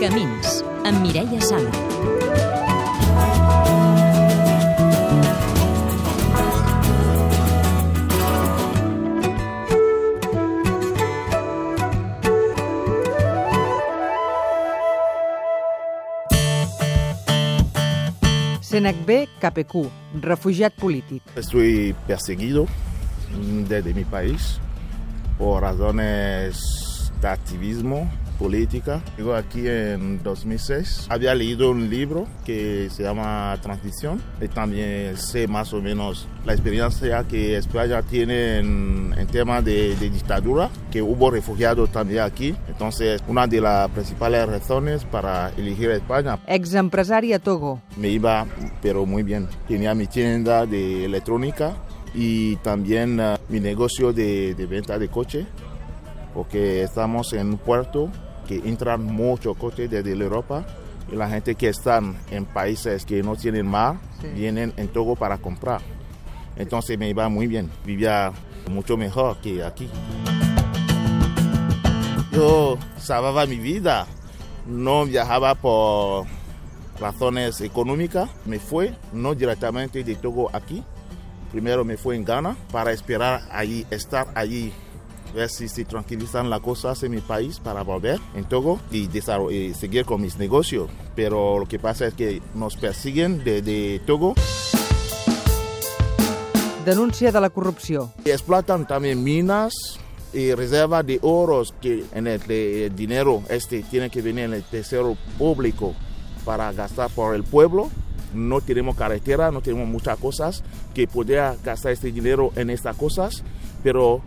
Camins, amb Mireia Sala. Senecbé Capecú, refugiat polític. Estoy perseguido mm, desde mi país por razones de activismo política. Llego aquí en 2006. Había leído un libro que se llama Transición y también sé más o menos la experiencia que España tiene en, en temas de, de dictadura, que hubo refugiados también aquí. Entonces, una de las principales razones para elegir España Exempresari a Togo. me iba pero muy bien. Tenía mi tienda de electrónica y también eh, mi negocio de, de venta de coche, porque estamos en un puerto que entran muchos coches desde Europa y la gente que están en países que no tienen mar Sí. vienen en Togo para comprar. Entonces me iba muy bien, vivía mucho mejor que aquí. Yo salvaba mi vida, no viajaba por razones económicas. Me fue, no directamente de Togo aquí. Primero me fui en Ghana para esperar allí, estar allí, ver si se tranquilizan las cosas en mi país para volver en Togo y, y seguir con mis negocios. Pero lo que pasa es que nos persiguen desde Togo Denúncia de la corrupció. explotan también minas y reservas de oros que en el, el dinero este tiene que venir en el tesoro público para gastar por el pueblo. No tenemos carretera, no tenemos muchas cosas que podría gastar este dinero en estas cosas, pero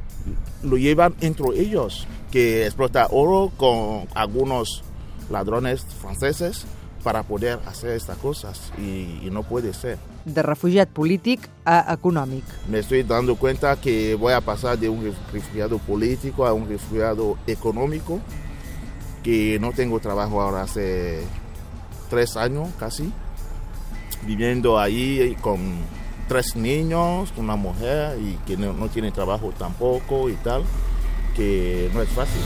lo llevan entre ellos, que explota oro con algunos ladrones franceses para poder hacer estas cosas y- y no puede ser. De refugiat polític a econòmic. me estoy dando cuenta que voy a pasar de un ref- refugiado político a un refugiado económico, que no tengo trabajo ahora hace tres años casi, viviendo ahí con tres niños, una mujer y que no, no tiene trabajo tampoco y tal, que no es fácil.